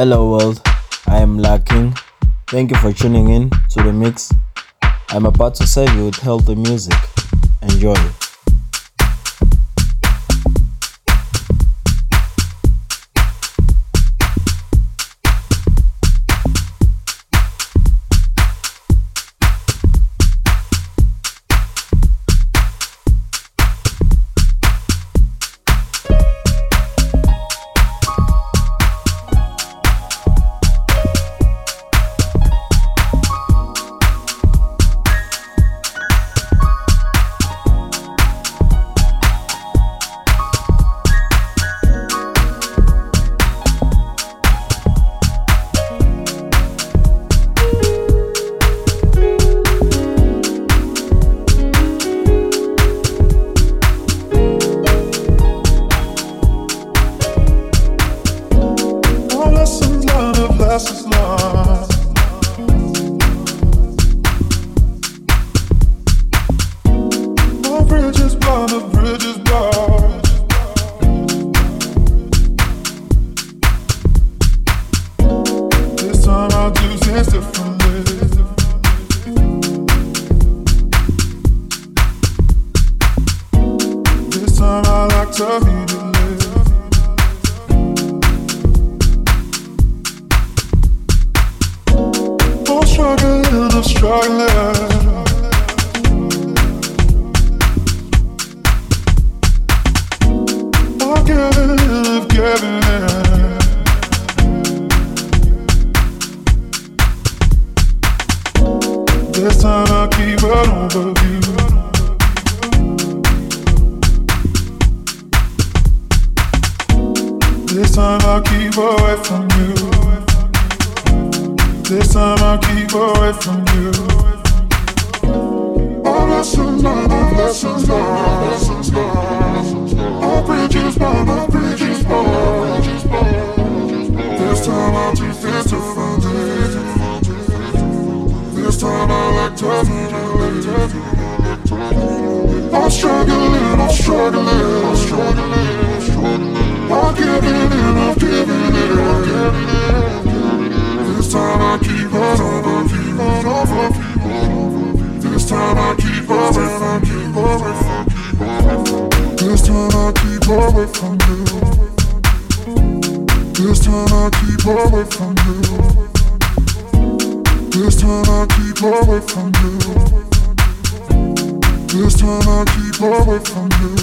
Hello world, I am Larking. Thank you for tuning in to the mix. I'm about to serve you with healthy music. Enjoy. time I'll keep away from you. This time I'll keep away from you. All lessons learned, all lessons learned, all lessons learned. All bridges burned, all bridges burned. This time I'll do this differently. This time I'll act differently. I'm struggling, I'm struggling, I'm struggling. I can't believe, I can't believe, I can't believe. This time I keep on, time I keep on, over people. This time I keep on, and I keep away from people. This time I keep away from you. This time I keep away from you. This time I keep away from you. This time I keep away from you.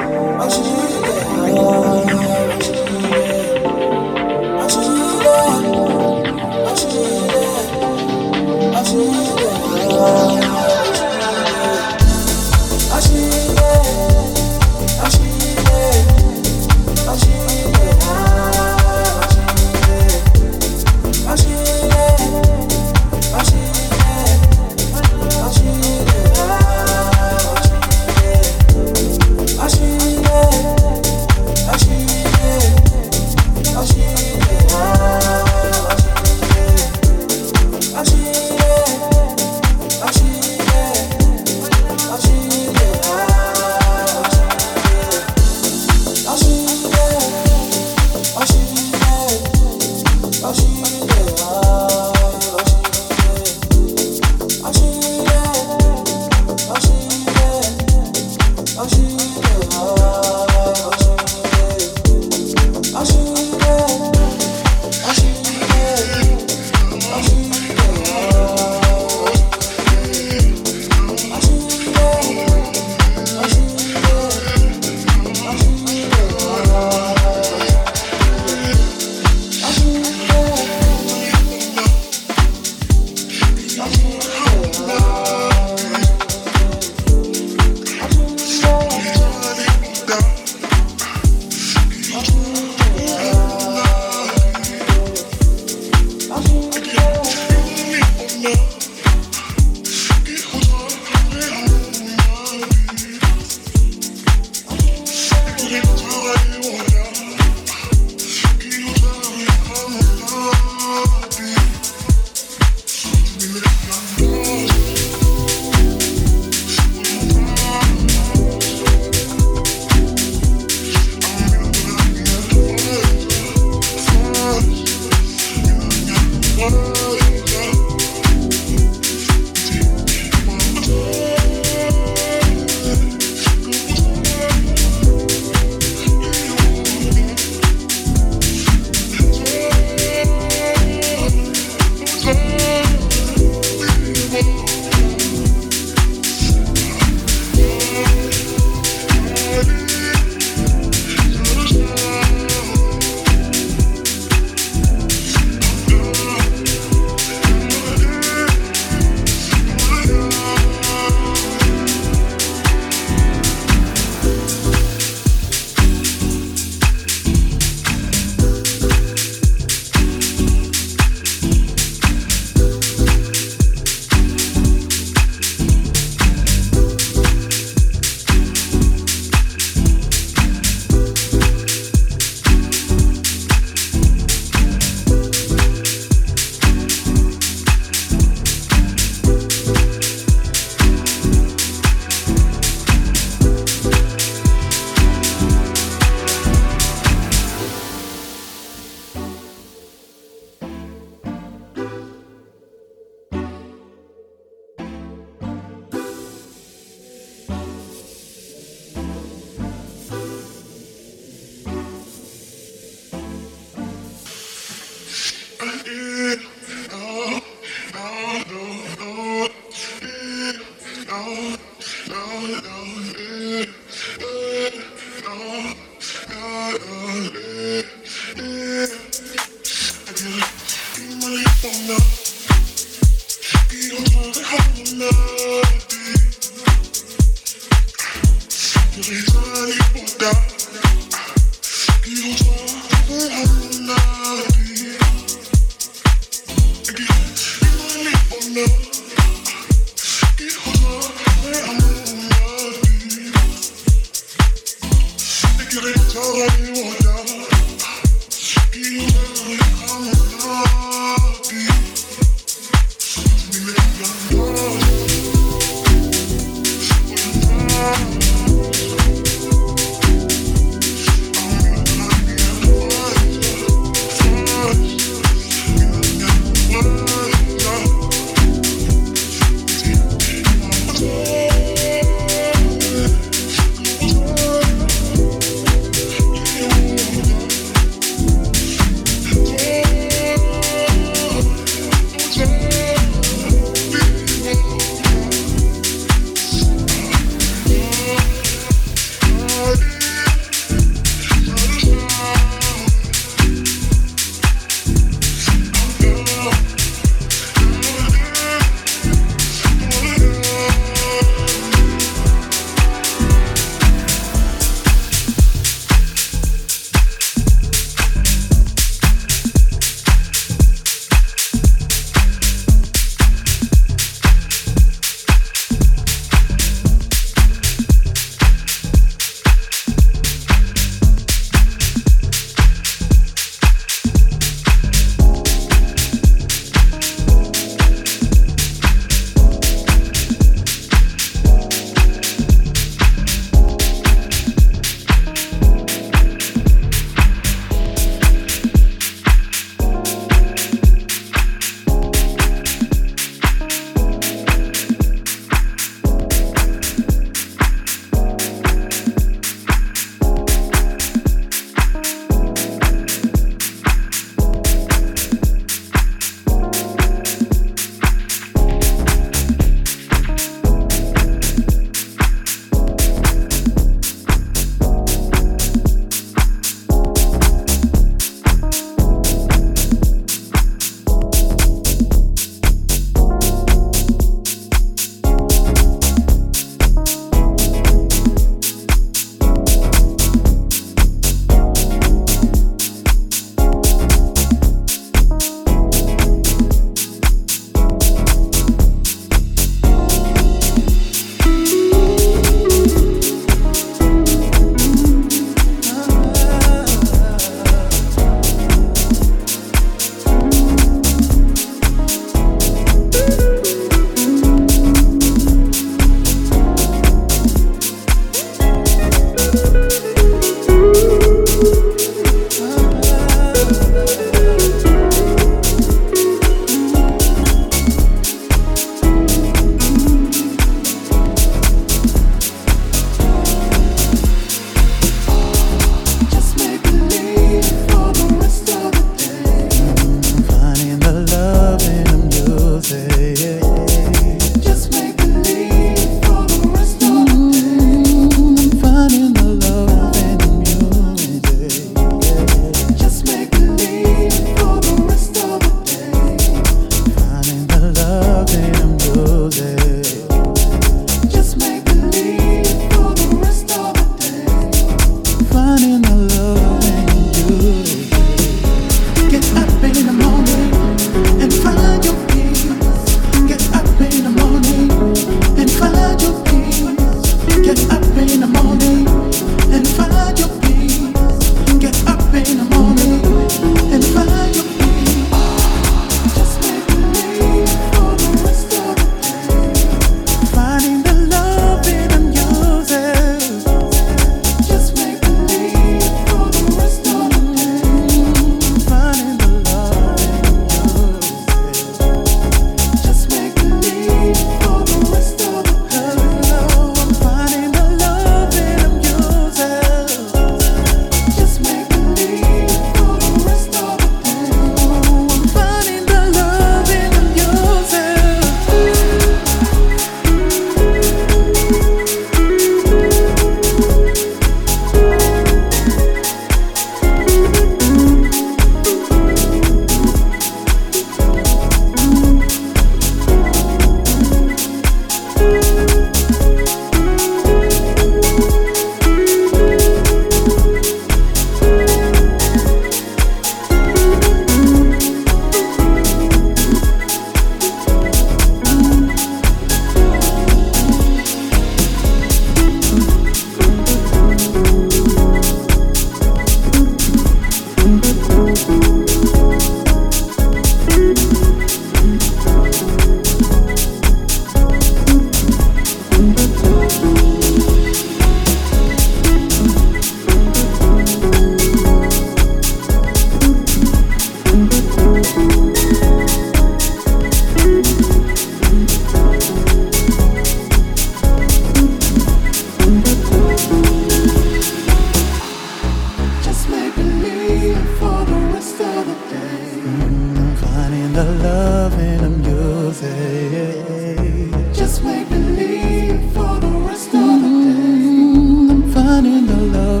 finding the love.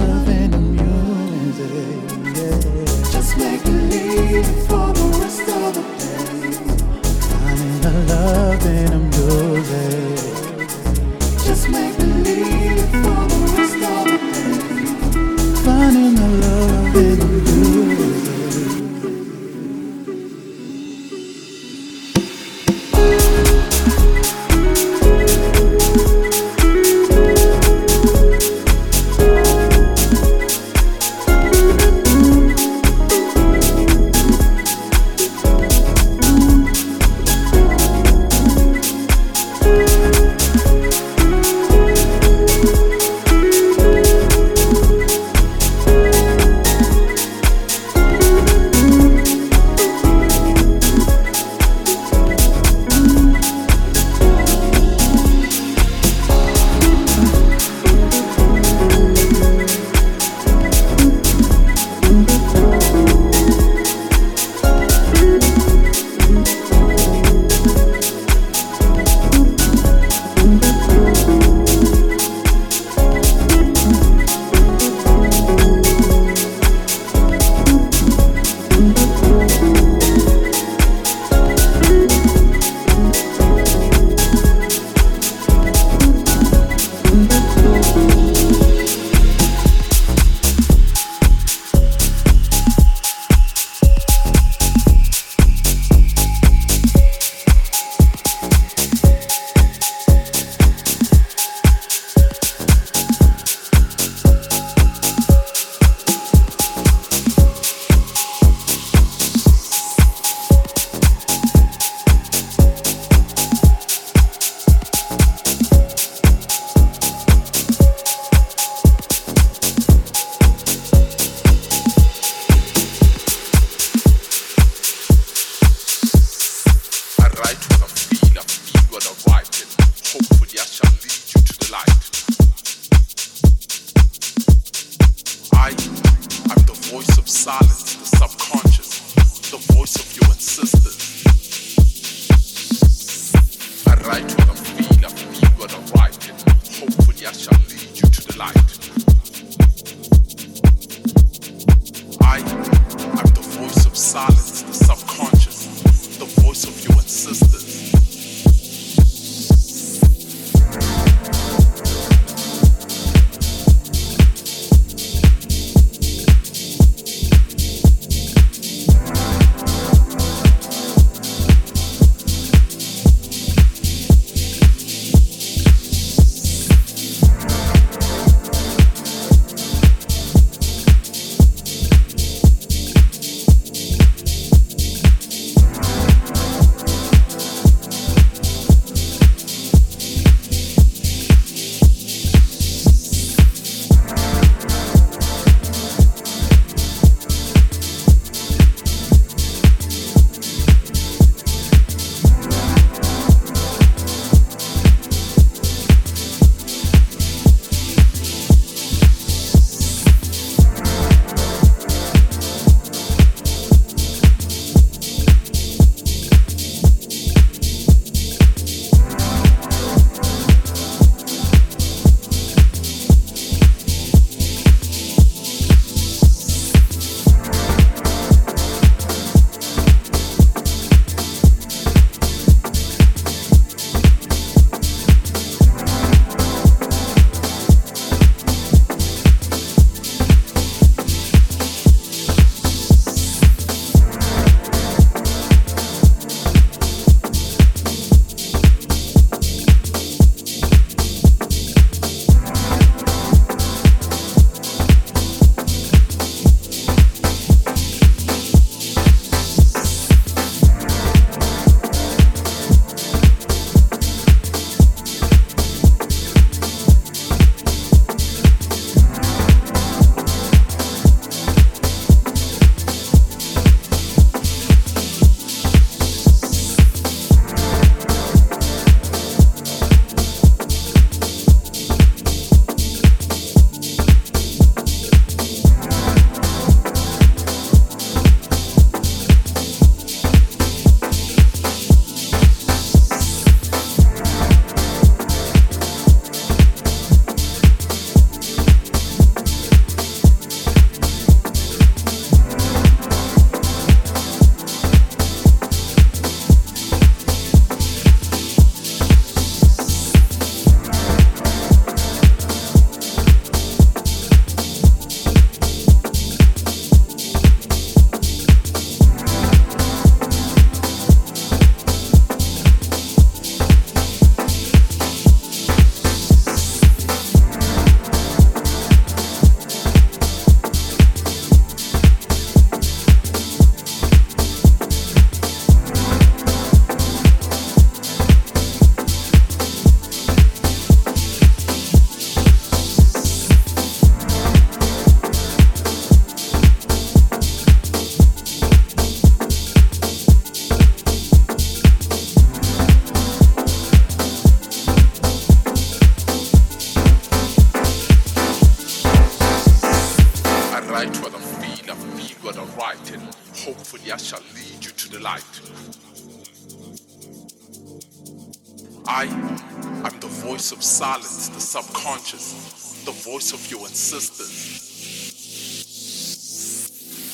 I am the voice of silence, the subconscious, the voice of your ancestors.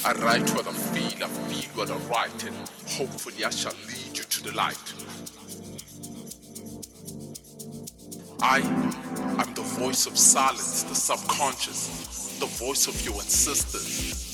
I write what I feel, I feel what I write, and hopefully I shall lead you to the light. I am the voice of silence, the subconscious, the voice of your ancestors.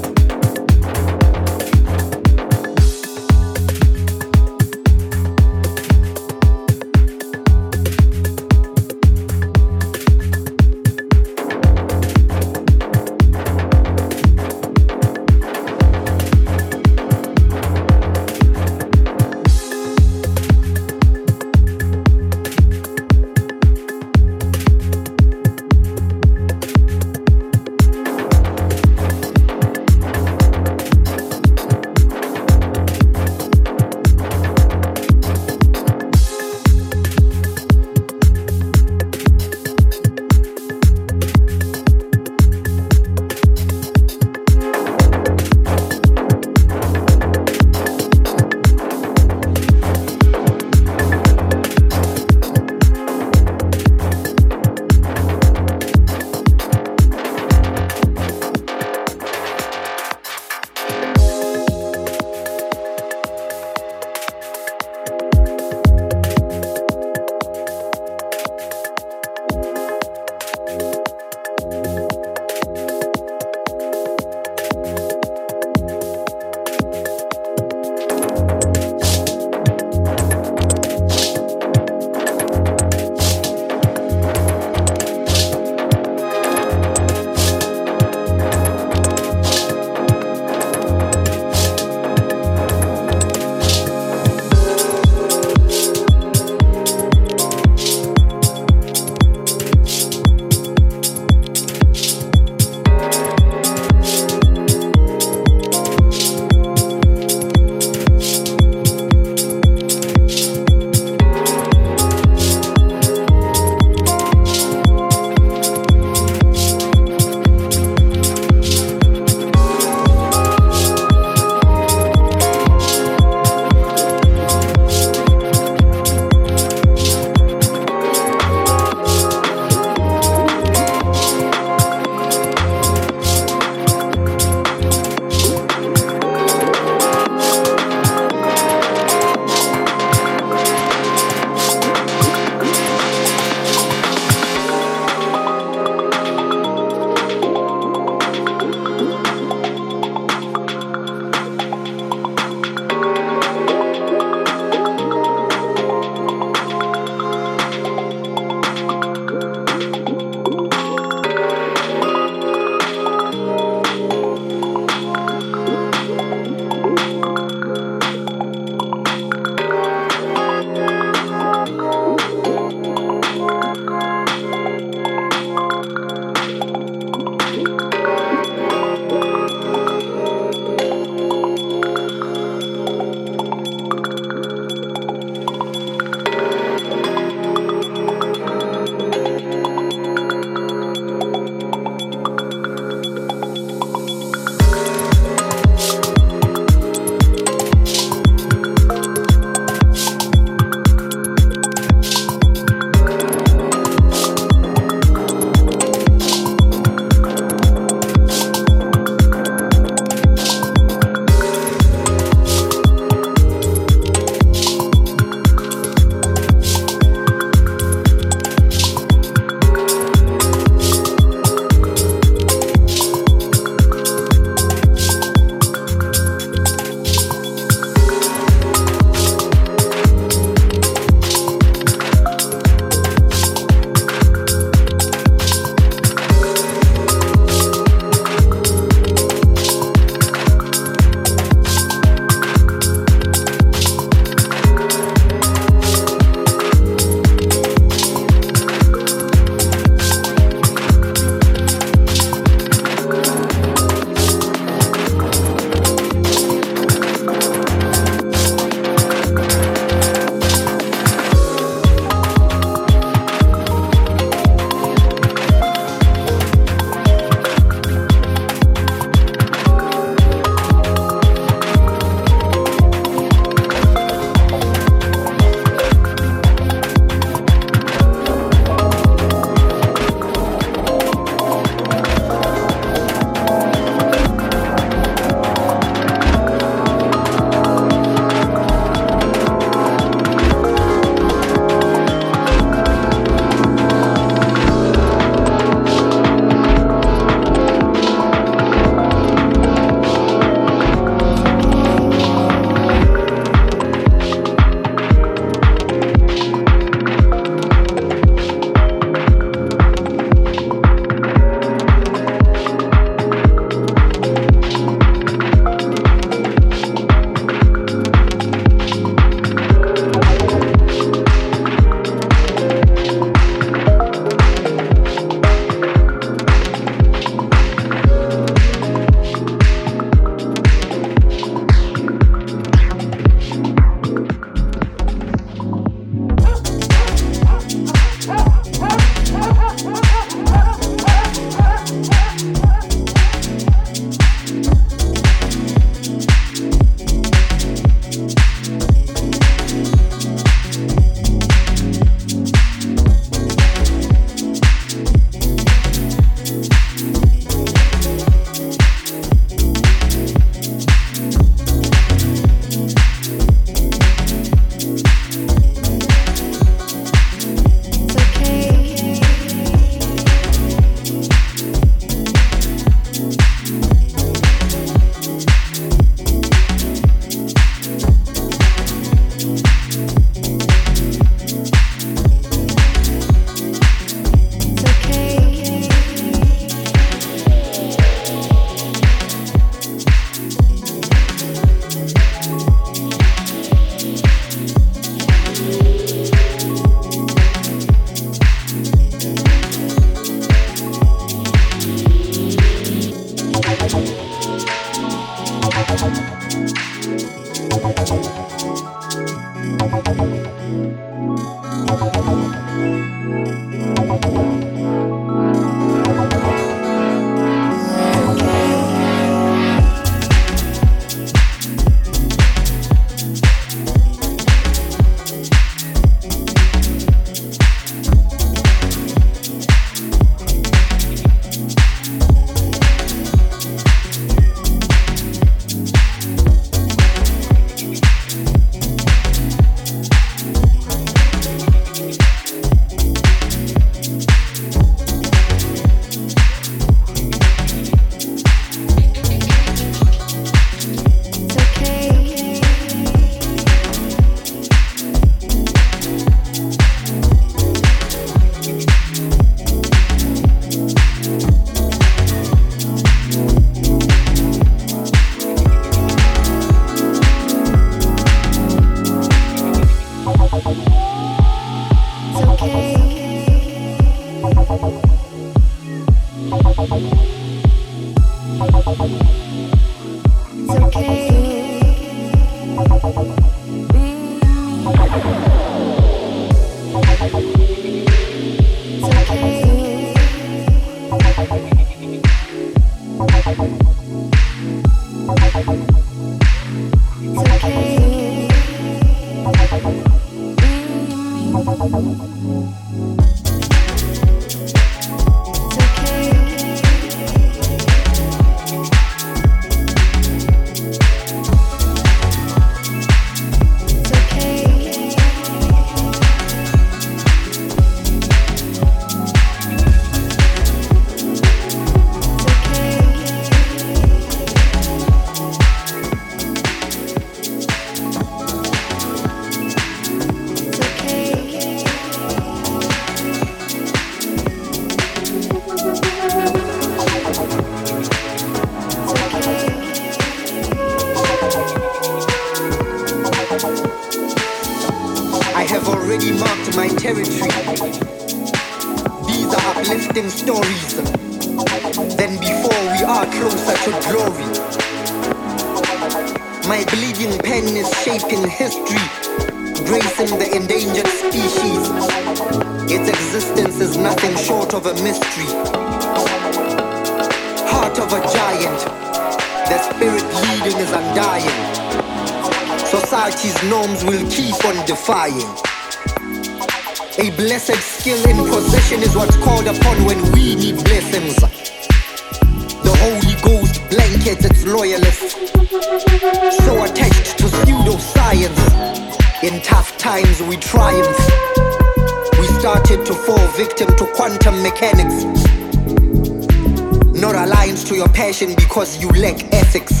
Because you lack ethics.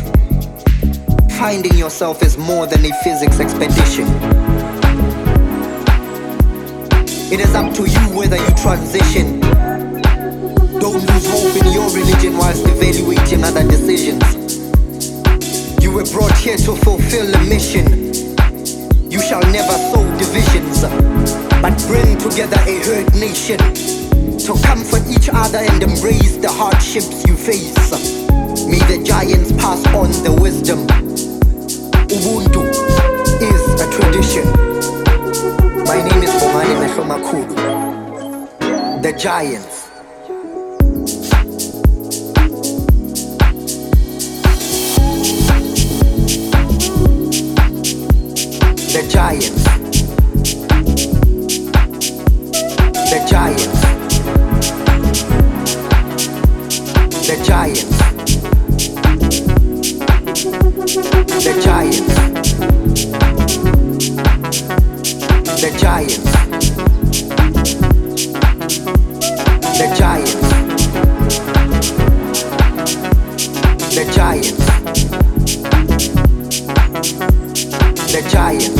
Finding yourself is more than a physics expedition. It is up to you whether you transition. Don't lose hope in your religion whilst evaluating other decisions. You were brought here to fulfill a mission. You shall never sow divisions, but bring together a hurt nation to comfort each other and embrace the hardships you face. May the giants pass on the wisdom. Ubuntu is a tradition. My name is Omani Meshomakulu. The giants. The giants. The giants. The giants. The giants. The giants. The giants. The giants. The giants.